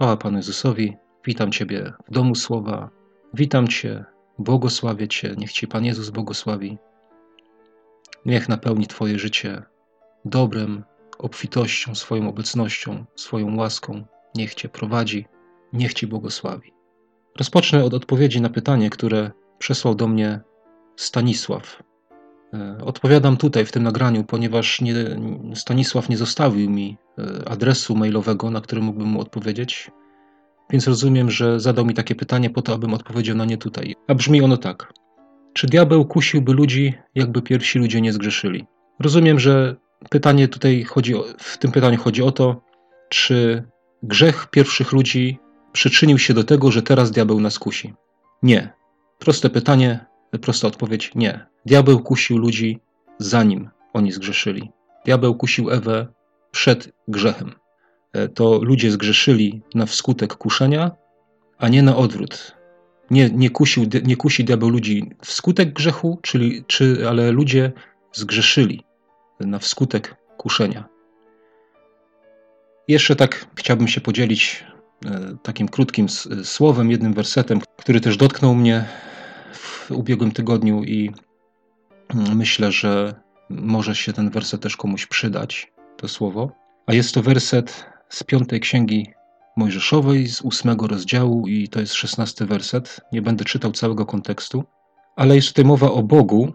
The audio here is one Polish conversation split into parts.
Chwała Panu Jezusowi. Witam Ciebie w domu słowa. Witam Cię, błogosławię Cię. Niech Ci Pan Jezus błogosławi. Niech napełni Twoje życie dobrem, obfitością, swoją obecnością, swoją łaską. Niech Cię prowadzi, niech Ci błogosławi. Rozpocznę od odpowiedzi na pytanie, które przesłał do mnie Stanisław. E, odpowiadam tutaj w tym nagraniu, ponieważ nie, Stanisław nie zostawił mi e, adresu mailowego, na który mógłbym mu odpowiedzieć, więc rozumiem, że zadał mi takie pytanie po to, abym odpowiedział na nie tutaj. A brzmi ono tak. Czy diabeł kusiłby ludzi, jakby pierwsi ludzie nie zgrzeszyli? Rozumiem, że pytanie tutaj chodzi o, w tym pytaniu chodzi o to, czy grzech pierwszych ludzi przyczynił się do tego, że teraz diabeł nas kusi. Nie. Proste pytanie, prosta odpowiedź nie. Diabeł kusił ludzi zanim oni zgrzeszyli. Diabeł kusił Ewę przed grzechem. E, to ludzie zgrzeszyli na wskutek kuszenia, a nie na odwrót. Nie, nie, kusił, nie kusi diabeł ludzi wskutek grzechu, czyli, czy, ale ludzie zgrzeszyli na wskutek kuszenia. Jeszcze tak chciałbym się podzielić e, takim krótkim słowem, jednym wersetem, który też dotknął mnie ubiegłym tygodniu i mm, myślę, że może się ten werset też komuś przydać, to słowo. A jest to werset z piątej księgi Mojżeszowej, z ósmego rozdziału, i to jest szesnasty werset. Nie będę czytał całego kontekstu, ale jest tutaj mowa o Bogu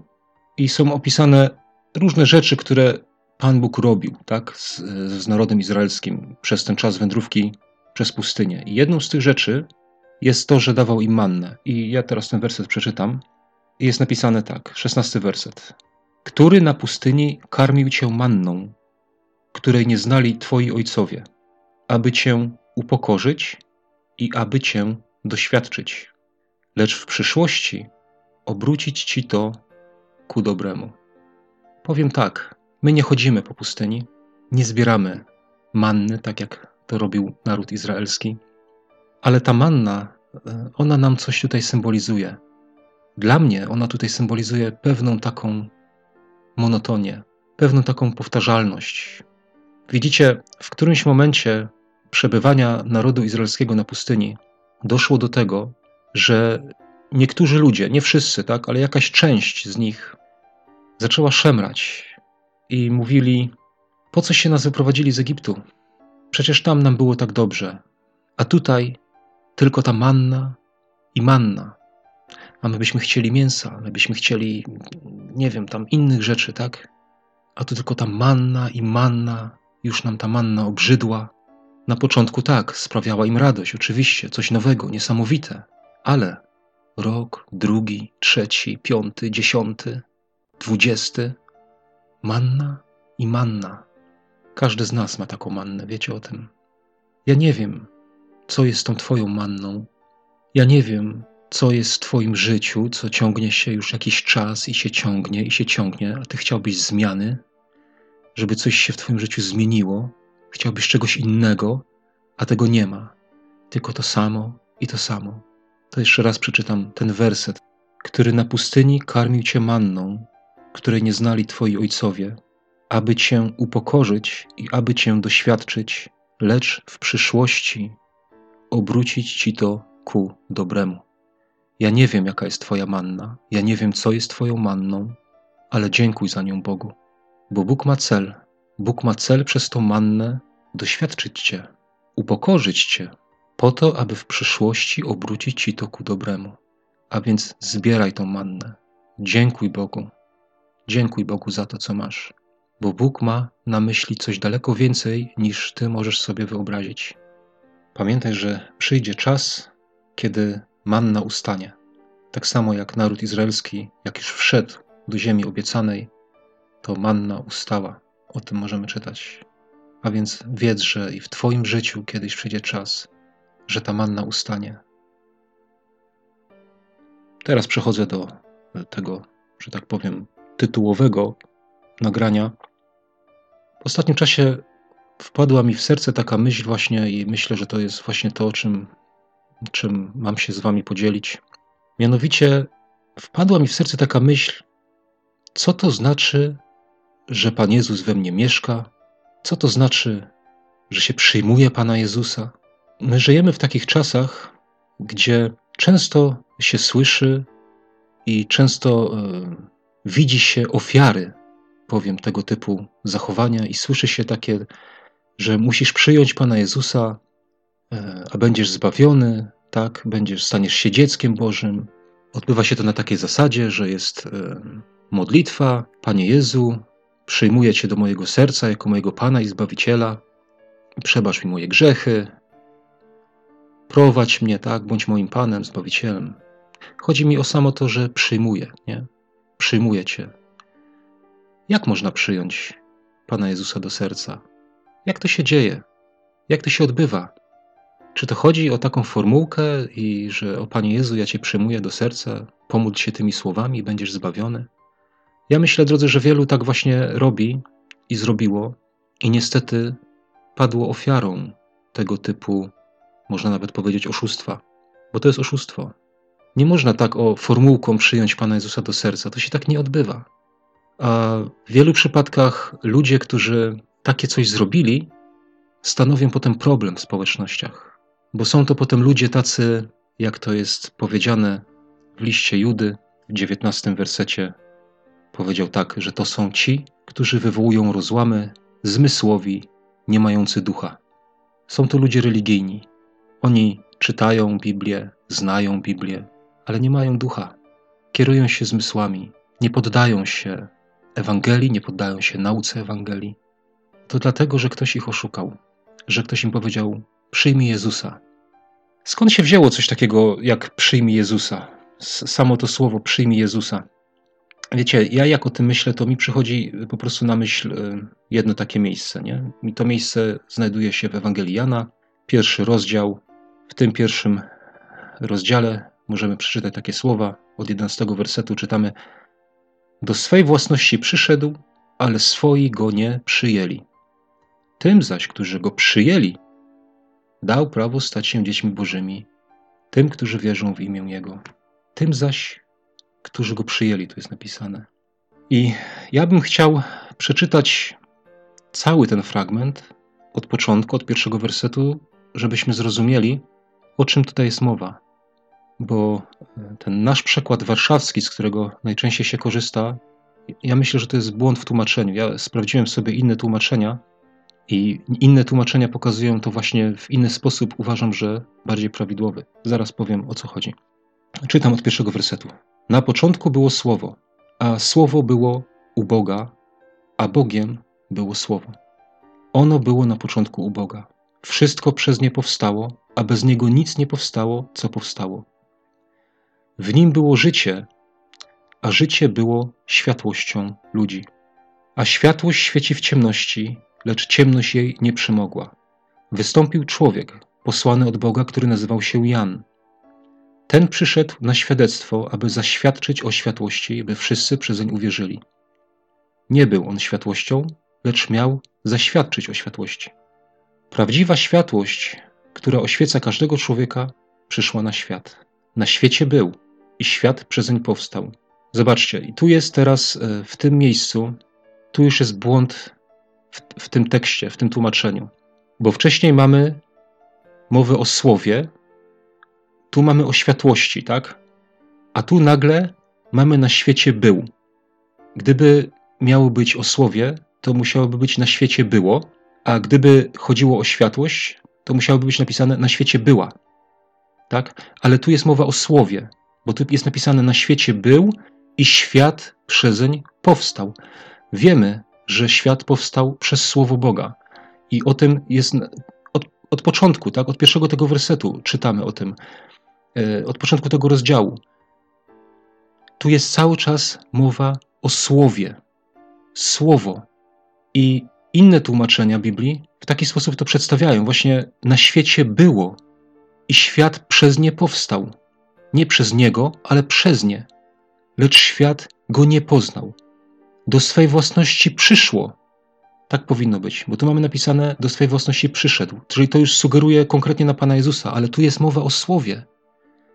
i są opisane różne rzeczy, które Pan Bóg robił tak, z, z narodem izraelskim przez ten czas wędrówki przez pustynię. I jedną z tych rzeczy jest to, że dawał im mannę. I ja teraz ten werset przeczytam. Jest napisane tak, szesnasty werset. Który na pustyni karmił cię manną, której nie znali twoi ojcowie, aby cię upokorzyć i aby cię doświadczyć, lecz w przyszłości obrócić ci to ku dobremu. Powiem tak, my nie chodzimy po pustyni, nie zbieramy manny, tak jak to robił naród izraelski, ale ta manna, e, ona nam coś tutaj symbolizuje. Dla mnie ona tutaj symbolizuje pewną taką monotonię, pewną taką powtarzalność. Widzicie, w którymś momencie przebywania narodu izraelskiego na pustyni doszło do tego, że niektórzy ludzie, nie wszyscy, tak, ale jakaś część z nich zaczęła szemrać i mówili: Po co się nas wyprowadzili z Egiptu? Przecież tam nam było tak dobrze, a tutaj tylko ta manna i manna. A my byśmy chcieli mięsa, my byśmy chcieli, nie wiem, tam innych rzeczy, tak? A tu tylko ta manna i manna, już nam ta manna obrzydła. Na początku tak, sprawiała im radość, oczywiście, coś nowego, niesamowite, ale rok, drugi, trzeci, piąty, dziesiąty, dwudziesty, manna i manna. Każdy z nas ma taką mannę, wiecie o tym. Ja nie wiem, co jest tą Twoją manną. Ja nie wiem, co jest w Twoim życiu, co ciągnie się już jakiś czas i się ciągnie i się ciągnie, a Ty chciałbyś zmiany, żeby coś się w Twoim życiu zmieniło, chciałbyś czegoś innego, a tego nie ma. Tylko to samo i to samo. To jeszcze raz przeczytam ten werset, który na pustyni karmił Cię manną, której nie znali Twoi ojcowie, aby Cię upokorzyć i aby Cię doświadczyć, lecz w przyszłości obrócić ci to ku dobremu. Ja nie wiem, jaka jest Twoja manna, ja nie wiem, co jest Twoją manną, ale dziękuj za nią Bogu, bo Bóg ma cel. Bóg ma cel przez tą mannę doświadczyć Cię, upokorzyć Cię, po to, aby w przyszłości obrócić Ci to ku dobremu. A więc zbieraj tą mannę. Dziękuj Bogu. Dziękuj Bogu za to, co masz, bo Bóg ma na myśli coś daleko więcej niż Ty możesz sobie wyobrazić. Pamiętaj, że przyjdzie czas, kiedy manna ustanie. Tak samo jak naród izraelski, jak już wszedł do ziemi obiecanej, to manna ustała. O tym możemy czytać. A więc wiedz, że i w Twoim życiu kiedyś przyjdzie czas, że ta manna ustanie. Teraz przechodzę do tego, że tak powiem, tytułowego nagrania. W ostatnim czasie wpadła mi w serce taka myśl właśnie i myślę, że to jest właśnie to, czym, czym mam się z wami podzielić. Mianowicie wpadła mi w serce taka myśl, co to znaczy, że Pan Jezus we mnie mieszka? Co to znaczy, że się przyjmuje Pana Jezusa? my żyjemy w takich czasach, gdzie często się słyszy i często y, widzi się ofiary, powiem, tego typu zachowania, i słyszy się takie, że musisz przyjąć Pana Jezusa, y, a będziesz zbawiony, tak, będziesz, staniesz się dzieckiem Bożym. Odbywa się to na takiej zasadzie, że jest y, modlitwa, Panie Jezu, przyjmuję Cię do mojego serca jako mojego Pana i Zbawiciela, przebacz mi moje grzechy, prowadź mnie, tak, bądź moim Panem, Zbawicielem. Chodzi mi o samo to, że przyjmuję, nie? Przyjmuję Cię. Jak można przyjąć Pana Jezusa do serca? Jak to się dzieje? Jak to się odbywa? Czy to chodzi o taką formułkę i że o Panie Jezu, ja Cię przyjmuję do serca, pomódl się tymi słowami i będziesz zbawiony? Ja myślę, drodzy, że wielu tak właśnie robi i zrobiło i niestety padło ofiarą tego typu, można nawet powiedzieć, oszustwa, bo to jest oszustwo. Nie można tak o formułką przyjąć Pana Jezusa do serca, to się tak nie odbywa. A w wielu przypadkach ludzie, którzy takie coś zrobili, stanowią potem problem w społecznościach, bo są to potem ludzie tacy, jak to jest powiedziane w liście Judy w XIX wersecie Powiedział tak, że to są ci, którzy wywołują rozłamy, zmysłowi, nie mający ducha. Są to ludzie religijni. Oni czytają Biblię, znają Biblię, ale nie mają ducha. Kierują się zmysłami, nie poddają się Ewangelii, nie poddają się nauce Ewangelii. To dlatego, że ktoś ich oszukał, że ktoś im powiedział: Przyjmij Jezusa. Skąd się wzięło coś takiego jak przyjmij Jezusa? Samo to słowo przyjmij Jezusa. Wiecie, ja jak o tym myślę, to mi przychodzi po prostu na myśl y, jedno takie miejsce. Nie? I to miejsce znajduje się w Ewangelii Jana, pierwszy rozdział. W tym pierwszym rozdziale możemy przeczytać takie słowa. Od 11 wersetu czytamy: Do swej własności przyszedł, ale swoi go nie przyjęli. Tym zaś, którzy go przyjęli, dał prawo stać się dziećmi Bożymi, tym, którzy wierzą w imię Jego. Tym zaś, którzy go przyjęli, tu jest napisane. I ja bym chciał przeczytać cały ten fragment od początku, od pierwszego wersetu, żebyśmy zrozumieli, o czym tutaj jest mowa. Bo ten nasz przekład warszawski, z którego najczęściej się korzysta, ja myślę, że to jest błąd w tłumaczeniu. Ja sprawdziłem sobie inne tłumaczenia i inne tłumaczenia pokazują to właśnie w inny sposób. Uważam, że bardziej prawidłowy. Zaraz powiem o co chodzi. Czytam od pierwszego wersetu. Na początku było Słowo, a Słowo było u Boga, a Bogiem było Słowo. Ono było na początku u Boga. Wszystko przez nie powstało, a bez niego nic nie powstało, co powstało. W nim było życie, a życie było światłością ludzi. A światłość świeci w ciemności, lecz ciemność jej nie przemogła. Wystąpił człowiek, posłany od Boga, który nazywał się Jan. Ten przyszedł na świadectwo, aby zaświadczyć o światłości, by wszyscy przezeń uwierzyli. Nie był on światłością, lecz miał zaświadczyć o światłości. Prawdziwa światłość, która oświeca każdego człowieka, przyszła na świat. Na świecie był i świat przezeń powstał. Zobaczcie, i tu jest teraz e, w tym miejscu, tu już jest błąd w, w tym tekście, w tym tłumaczeniu. Bo wcześniej mamy mowę o słowie, tu mamy o światłości, tak? A tu nagle mamy na świecie był. Gdyby miało być o słowie, to musiałoby być na świecie było, a gdyby chodziło o światłość, to musiałoby być napisane na świecie była. Tak? Ale tu jest mowa o słowie, bo tu jest napisane na świecie był i świat przezeń powstał. Wiemy, że świat powstał przez słowo Boga. I o tym jest od, od początku, tak? od pierwszego tego wersetu czytamy o tym. E, od początku tego rozdziału. Tu jest cały czas mowa o słowie. Słowo. I inne tłumaczenia Biblii w taki sposób to przedstawiają. Właśnie na świecie było i świat przez nie powstał. Nie przez niego, ale przez nie. Lecz świat go nie poznał. Do swej własności przyszło. Tak powinno być, bo tu mamy napisane do swej własności przyszedł. Czyli to już sugeruje konkretnie na Pana Jezusa, ale tu jest mowa o słowie.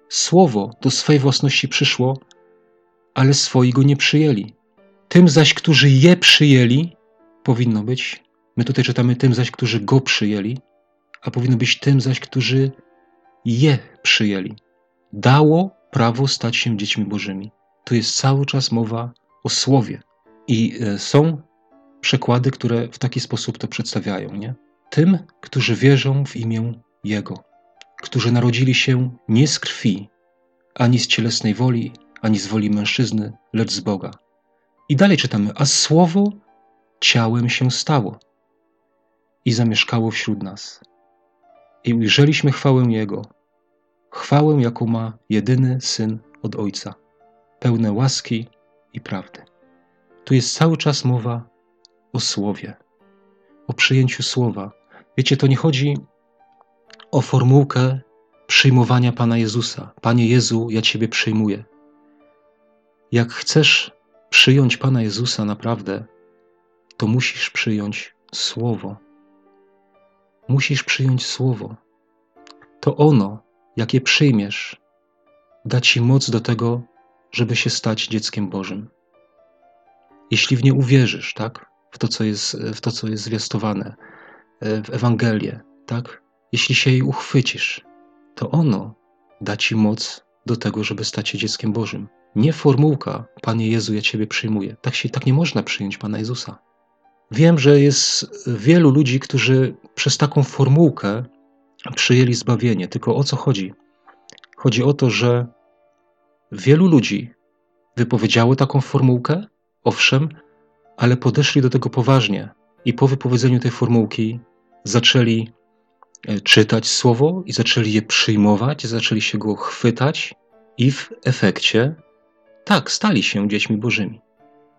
Słowo do swej własności przyszło, ale swoi go nie przyjęli. Tym zaś, którzy je przyjęli, powinno być, my tutaj czytamy tym zaś, którzy go przyjęli, a powinno być tym zaś, którzy je przyjęli. Dało prawo stać się dziećmi Bożymi. Tu jest cały czas mowa o słowie. I e, są przekłady, które w taki sposób to przedstawiają. Nie? Tym, którzy wierzą w imię Jego, którzy narodzili się nie z krwi, ani z cielesnej woli, ani z woli mężczyzny, lecz z Boga. I dalej czytamy, a słowo ciałem się stało i zamieszkało wśród nas. I ujrzeliśmy chwałę Jego, chwałę, jaką ma jedyny Syn od Ojca, pełne łaski i prawdy. Tu jest cały czas mowa o Słowie, o przyjęciu Słowa. Wiecie, to nie chodzi o formułkę przyjmowania Pana Jezusa. Panie Jezu, ja Ciebie przyjmuję. Jak chcesz przyjąć Pana Jezusa naprawdę, to musisz przyjąć Słowo. Musisz przyjąć Słowo. To ono, jakie przyjmiesz, da Ci moc do tego, żeby się stać dzieckiem Bożym. Jeśli w nie uwierzysz, tak? W to, co jest, w to, co jest zwiastowane, w Ewangelię, tak? Jeśli się jej uchwycisz, to ono da Ci moc do tego, żeby stać się dzieckiem Bożym. Nie formułka, Panie Jezu, ja Ciebie przyjmuję. Tak, się, tak nie można przyjąć Pana Jezusa. Wiem, że jest wielu ludzi, którzy przez taką formułkę przyjęli zbawienie. Tylko o co chodzi? Chodzi o to, że wielu ludzi wypowiedziało taką formułkę, owszem, ale podeszli do tego poważnie i po wypowiedzeniu tej formułki zaczęli e, czytać słowo i zaczęli je przyjmować, zaczęli się go chwytać i w efekcie tak, stali się dziećmi bożymi.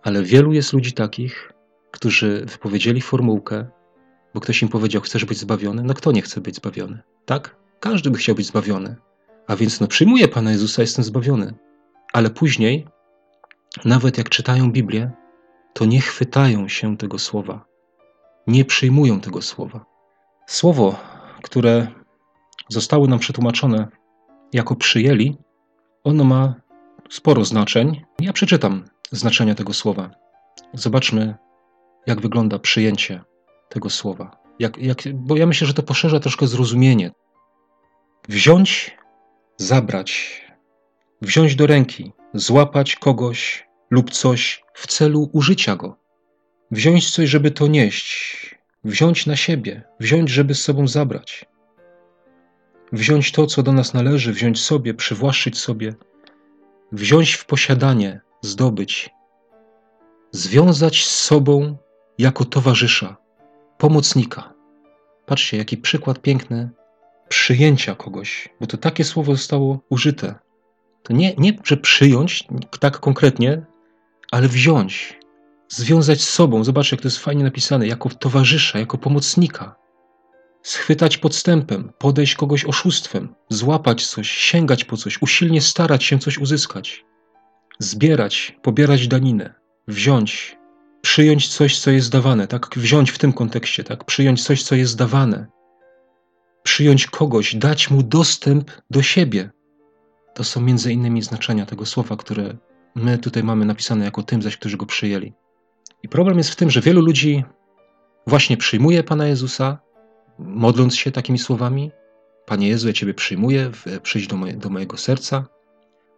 Ale wielu jest ludzi takich, którzy wypowiedzieli formułkę, bo ktoś im powiedział, chcesz być zbawiony? No kto nie chce być zbawiony? Tak? Każdy by chciał być zbawiony. A więc no przyjmuję Pana Jezusa, jestem zbawiony. Ale później, nawet jak czytają Biblię, to nie chwytają się tego słowa. Nie przyjmują tego słowa. Słowo, które zostało nam przetłumaczone jako przyjęli, ono ma sporo znaczeń. Ja przeczytam znaczenia tego słowa. Zobaczmy, jak wygląda przyjęcie tego słowa. Jak, jak, bo ja myślę, że to poszerza troszkę zrozumienie. Wziąć, zabrać, wziąć do ręki, złapać kogoś lub coś w celu użycia go. Wziąć coś, żeby to nieść, wziąć na siebie, wziąć, żeby z sobą zabrać. Wziąć to, co do nas należy, wziąć sobie, przywłaszczyć sobie, wziąć w posiadanie, zdobyć, związać z sobą jako towarzysza, pomocnika. Patrzcie, jaki przykład piękny przyjęcia kogoś, bo to takie słowo zostało użyte. To nie, nie że przyjąć tak konkretnie, ale wziąć, związać z sobą. Zobaczcie, jak to jest fajnie napisane, jako towarzysza, jako pomocnika. Schwytać podstępem, podejść kogoś oszustwem, złapać coś, sięgać po coś, usilnie starać się coś uzyskać. Zbierać, pobierać daninę, wziąć, przyjąć coś, co jest dawane, tak? Wziąć w tym kontekście, tak? Przyjąć coś, co jest dawane. Przyjąć kogoś, dać mu dostęp do siebie. To są między innymi znaczenia tego słowa, które my tutaj mamy napisane jako tym zaś, którzy go przyjęli. I problem jest w tym, że wielu ludzi właśnie przyjmuje Pana Jezusa, modląc się takimi słowami: Panie Jezu, ja Ciebie przyjmuję, przyjdź do, moje, do mojego serca,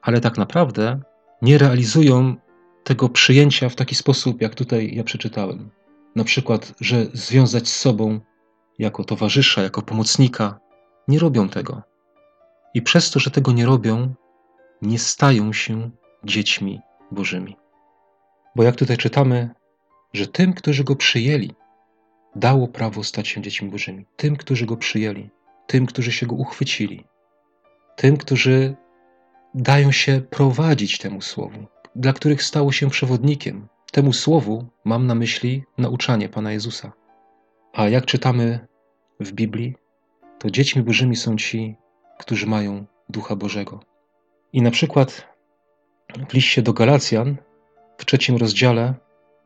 ale tak naprawdę nie realizują tego przyjęcia w taki sposób, jak tutaj ja przeczytałem. Na przykład, że związać z sobą jako towarzysza, jako pomocnika, nie robią tego. I przez to, że tego nie robią, nie stają się dziećmi Bożymi. Bo jak tutaj czytamy, że tym, którzy go przyjęli, dało prawo stać się dziećmi Bożymi. Tym, którzy go przyjęli, tym, którzy się go uchwycili, tym, którzy dają się prowadzić temu słowu, dla których stało się przewodnikiem. Temu słowu mam na myśli nauczanie Pana Jezusa. A jak czytamy w Biblii, to dziećmi Bożymi są ci, którzy mają Ducha Bożego. I na przykład w liście do Galacjan, w trzecim rozdziale,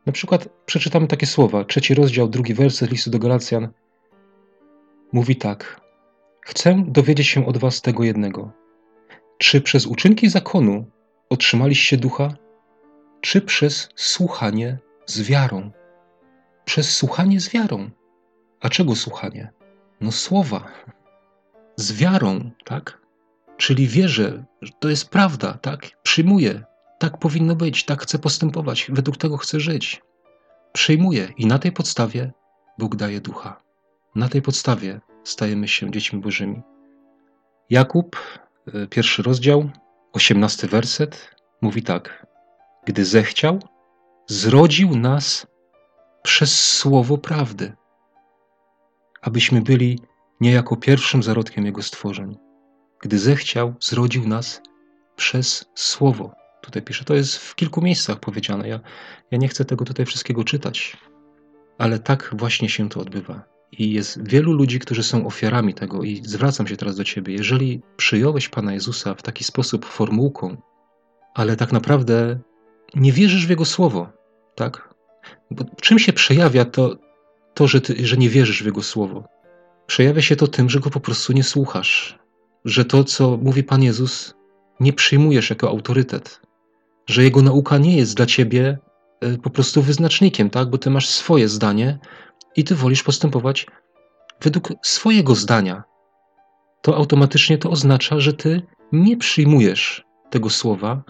na przykład przeczytamy takie słowa. Trzeci rozdział, drugi werset listu do Galacjan mówi tak. Chcę dowiedzieć się od was tego jednego. Czy przez uczynki zakonu otrzymaliście ducha, czy przez słuchanie z wiarą? Przez słuchanie z wiarą. A czego słuchanie? No słowa. Z wiarą, tak? Czyli wierzę, że to jest prawda, tak? Przyjmuję. Tak powinno być, tak chcę postępować, według tego chcę żyć. Przyjmuję i na tej podstawie Bóg daje ducha. Na tej podstawie stajemy się dziećmi Bożymi. Jakub, e, pierwszy rozdział, osiemnasty werset, mówi tak: Gdy zechciał, zrodził nas przez słowo prawdy, abyśmy byli niejako pierwszym zarodkiem Jego stworzeń. Gdy zechciał, zrodził nas przez słowo. Tutaj pisze, to jest w kilku miejscach powiedziane. Ja, ja nie chcę tego tutaj wszystkiego czytać, ale tak właśnie się to odbywa. I jest wielu ludzi, którzy są ofiarami tego, i zwracam się teraz do Ciebie. Jeżeli przyjąłeś Pana Jezusa w taki sposób, formułką, ale tak naprawdę nie wierzysz w Jego słowo, tak? Bo czym się przejawia to, to że, ty, że nie wierzysz w Jego słowo? Przejawia się to tym, że go po prostu nie słuchasz, że to, co mówi Pan Jezus, nie przyjmujesz jako autorytet, że Jego nauka nie jest dla Ciebie e, po prostu wyznacznikiem, tak? Bo Ty masz swoje zdanie i Ty wolisz postępować według swojego zdania. To automatycznie to oznacza, że Ty nie przyjmujesz tego słowa,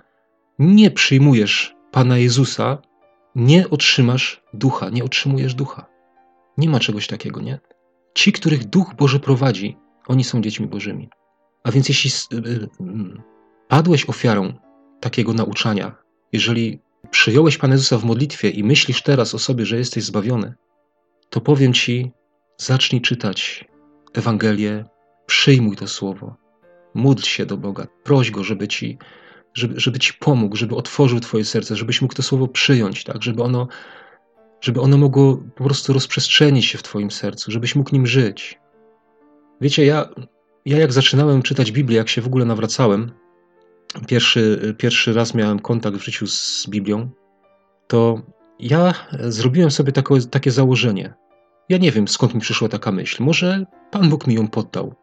nie przyjmujesz Pana Jezusa, nie otrzymasz ducha, nie otrzymujesz ducha. Nie ma czegoś takiego, nie? Ci, których Duch Boży prowadzi, oni są dziećmi Bożymi. A więc jeśli y, y, mm, padłeś ofiarą takiego nauczania, jeżeli przyjąłeś Pana Jezusa w modlitwie i myślisz teraz o sobie, że jesteś zbawiony, to powiem Ci, zacznij czytać Ewangelię, przyjmuj to słowo, módl się do Boga, proś Go, żeby Ci żeby, żeby ci pomógł, żeby otworzył twoje serce, żebyś mógł to słowo przyjąć, tak, żeby ono, żeby ono mogło po prostu rozprzestrzenić się w twoim sercu, żebyś mógł nim żyć. Wiecie, ja, ja jak zaczynałem czytać Biblię, jak się w ogóle nawracałem, pierwszy, pierwszy raz miałem kontakt w życiu z Biblią, to ja zrobiłem sobie tako, takie założenie. Ja nie wiem, skąd mi przyszła taka myśl. Może Pan Bóg mi ją poddał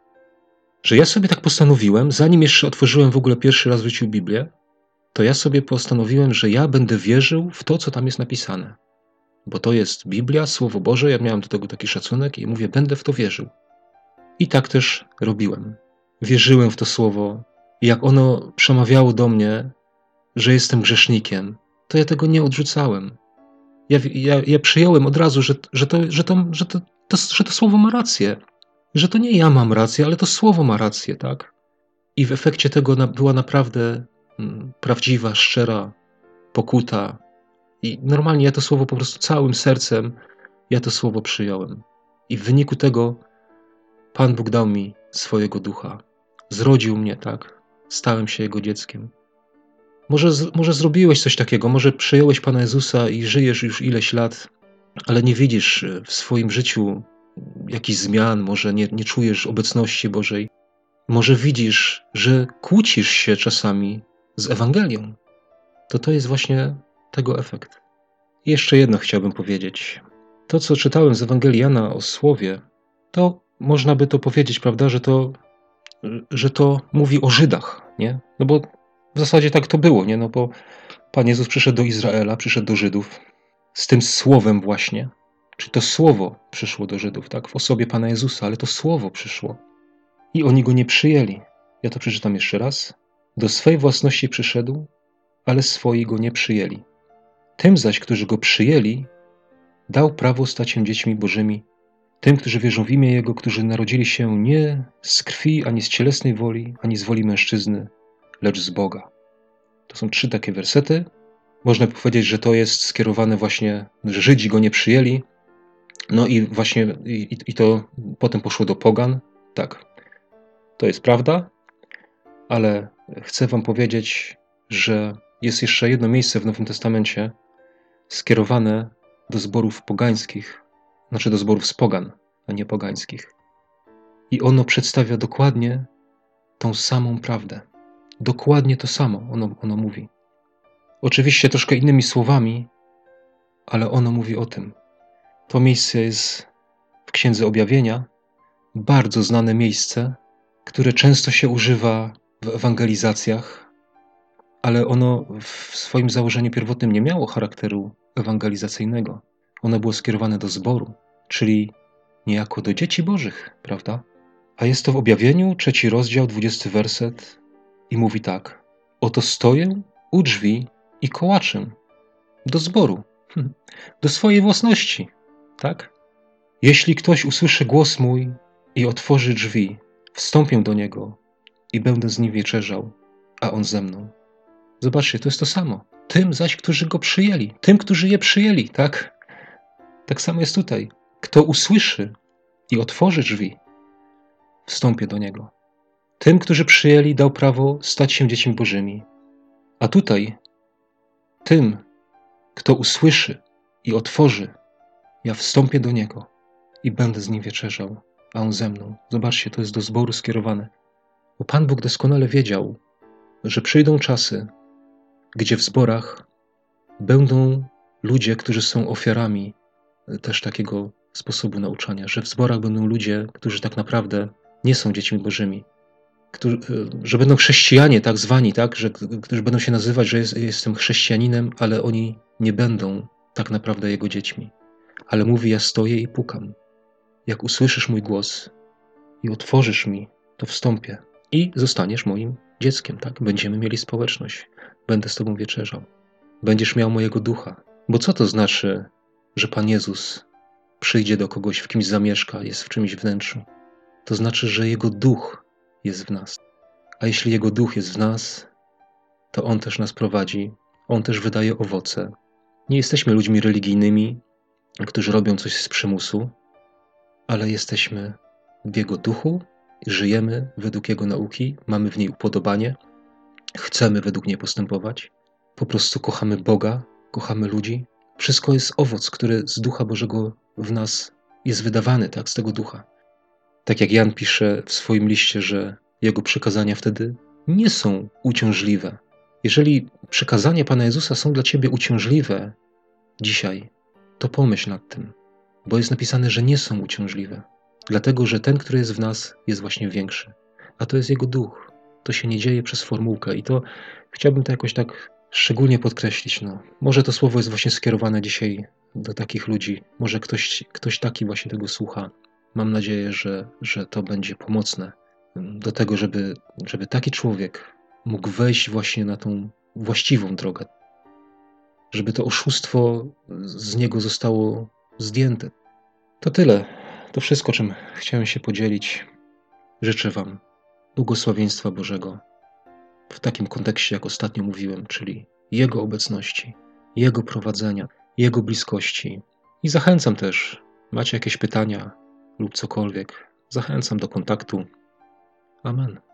że ja sobie tak postanowiłem, zanim jeszcze otworzyłem w ogóle pierwszy raz w życiu Biblię, to ja sobie postanowiłem, że ja będę wierzył w to, co tam jest napisane. Bo to jest Biblia, Słowo Boże, ja miałem do tego taki szacunek i mówię, będę w to wierzył. I tak też robiłem. Wierzyłem w to Słowo. Jak ono przemawiało do mnie, że jestem grzesznikiem, to ja tego nie odrzucałem. Ja, ja, ja przyjąłem od razu, że, że, to, że, to, że, to, to, że to Słowo ma rację że to nie ja mam rację, ale to słowo ma rację, tak? I w efekcie tego była naprawdę mm, prawdziwa, szczera pokuta. I normalnie ja to słowo po prostu całym sercem, ja to słowo przyjąłem. I w wyniku tego Pan Bóg dał mi swojego ducha. Zrodził mnie, tak? Stałem się Jego dzieckiem. Może, może zrobiłeś coś takiego, może przyjąłeś Pana Jezusa i żyjesz już ileś lat, ale nie widzisz w swoim życiu jakichś zmian, może nie, nie czujesz obecności Bożej, może widzisz, że kłócisz się czasami z Ewangelią, to to jest właśnie tego efekt. Jeszcze jedno chciałbym powiedzieć. To, co czytałem z Ewangelii Jana o słowie, to można by to powiedzieć, prawda, że to, że to mówi o Żydach, nie? No bo w zasadzie tak to było, nie? No bo Pan Jezus przyszedł do Izraela, przyszedł do Żydów z tym słowem właśnie, czy to słowo przyszło do Żydów, tak? W osobie Pana Jezusa, ale to słowo przyszło. I oni go nie przyjęli. Ja to przeczytam jeszcze raz. Do swej własności przyszedł, ale swoi go nie przyjęli. Tym zaś, którzy go przyjęli, dał prawo stać się dziećmi Bożymi, tym, którzy wierzą w imię Jego, którzy narodzili się nie z krwi, ani z cielesnej woli, ani z woli mężczyzny, lecz z Boga. To są trzy takie wersety. Można powiedzieć, że to jest skierowane właśnie, że Żydzi go nie przyjęli, no i właśnie i, i to potem poszło do pogan. Tak, to jest prawda, ale chcę Wam powiedzieć, że jest jeszcze jedno miejsce w Nowym Testamencie skierowane do zborów pogańskich, znaczy do zborów z pogan, a nie pogańskich. I ono przedstawia dokładnie tą samą prawdę. Dokładnie to samo ono, ono mówi. Oczywiście troszkę innymi słowami, ale ono mówi o tym. To miejsce jest w Księdze Objawienia, bardzo znane miejsce, które często się używa w ewangelizacjach, ale ono w swoim założeniu pierwotnym nie miało charakteru ewangelizacyjnego. Ono było skierowane do zboru, czyli niejako do dzieci Bożych, prawda? A jest to w objawieniu, trzeci rozdział, dwudziesty werset i mówi tak. Oto stoję u drzwi i kołaczę do zboru, do swojej własności, tak? Jeśli ktoś usłyszy głos mój i otworzy drzwi, wstąpię do niego i będę z nim wieczerzał, a on ze mną. Zobaczcie, to jest to samo. Tym zaś, którzy go przyjęli, tym, którzy je przyjęli, tak? Tak samo jest tutaj. Kto usłyszy i otworzy drzwi, wstąpię do niego. Tym, którzy przyjęli, dał prawo stać się dziećmi Bożymi. A tutaj, tym, kto usłyszy i otworzy, ja wstąpię do niego i będę z nim wieczerzał, a on ze mną. Zobaczcie, to jest do zboru skierowane. Bo Pan Bóg doskonale wiedział, że przyjdą czasy, gdzie w zborach będą ludzie, którzy są ofiarami też takiego sposobu nauczania, że w zborach będą ludzie, którzy tak naprawdę nie są dziećmi bożymi, którzy, że będą chrześcijanie tak zwani, tak, że, którzy będą się nazywać, że jest, jestem chrześcijaninem, ale oni nie będą tak naprawdę jego dziećmi. Ale mówi, ja stoję i pukam. Jak usłyszysz mój głos i otworzysz mi, to wstąpię i zostaniesz moim dzieckiem, tak? Będziemy mieli społeczność. Będę z tobą wieczerzał. Będziesz miał mojego ducha. Bo co to znaczy, że Pan Jezus przyjdzie do kogoś, w kimś zamieszka, jest w czymś wnętrzu? To znaczy, że Jego duch jest w nas. A jeśli Jego duch jest w nas, to On też nas prowadzi, On też wydaje owoce. Nie jesteśmy ludźmi religijnymi, którzy robią coś z przymusu, ale jesteśmy w Jego duchu, żyjemy według Jego nauki, mamy w niej upodobanie, chcemy według niej postępować, po prostu kochamy Boga, kochamy ludzi. Wszystko jest owoc, który z Ducha Bożego w nas jest wydawany, tak, z tego Ducha. Tak jak Jan pisze w swoim liście, że jego przykazania wtedy nie są uciążliwe. Jeżeli przykazania Pana Jezusa są dla ciebie uciążliwe dzisiaj, to pomyśl nad tym, bo jest napisane, że nie są uciążliwe, dlatego że ten, który jest w nas, jest właśnie większy, a to jest Jego duch. To się nie dzieje przez formułkę i to chciałbym to jakoś tak szczególnie podkreślić. No. Może to słowo jest właśnie skierowane dzisiaj do takich ludzi, może ktoś, ktoś taki właśnie tego słucha. Mam nadzieję, że, że to będzie pomocne do tego, żeby, żeby taki człowiek mógł wejść właśnie na tą właściwą drogę, żeby to oszustwo z niego zostało zdjęte. To tyle. To wszystko, czym chciałem się podzielić. Życzę Wam błogosławieństwa Bożego w takim kontekście, jak ostatnio mówiłem, czyli Jego obecności, Jego prowadzenia, Jego bliskości. I zachęcam też, macie jakieś pytania lub cokolwiek, zachęcam do kontaktu. Amen.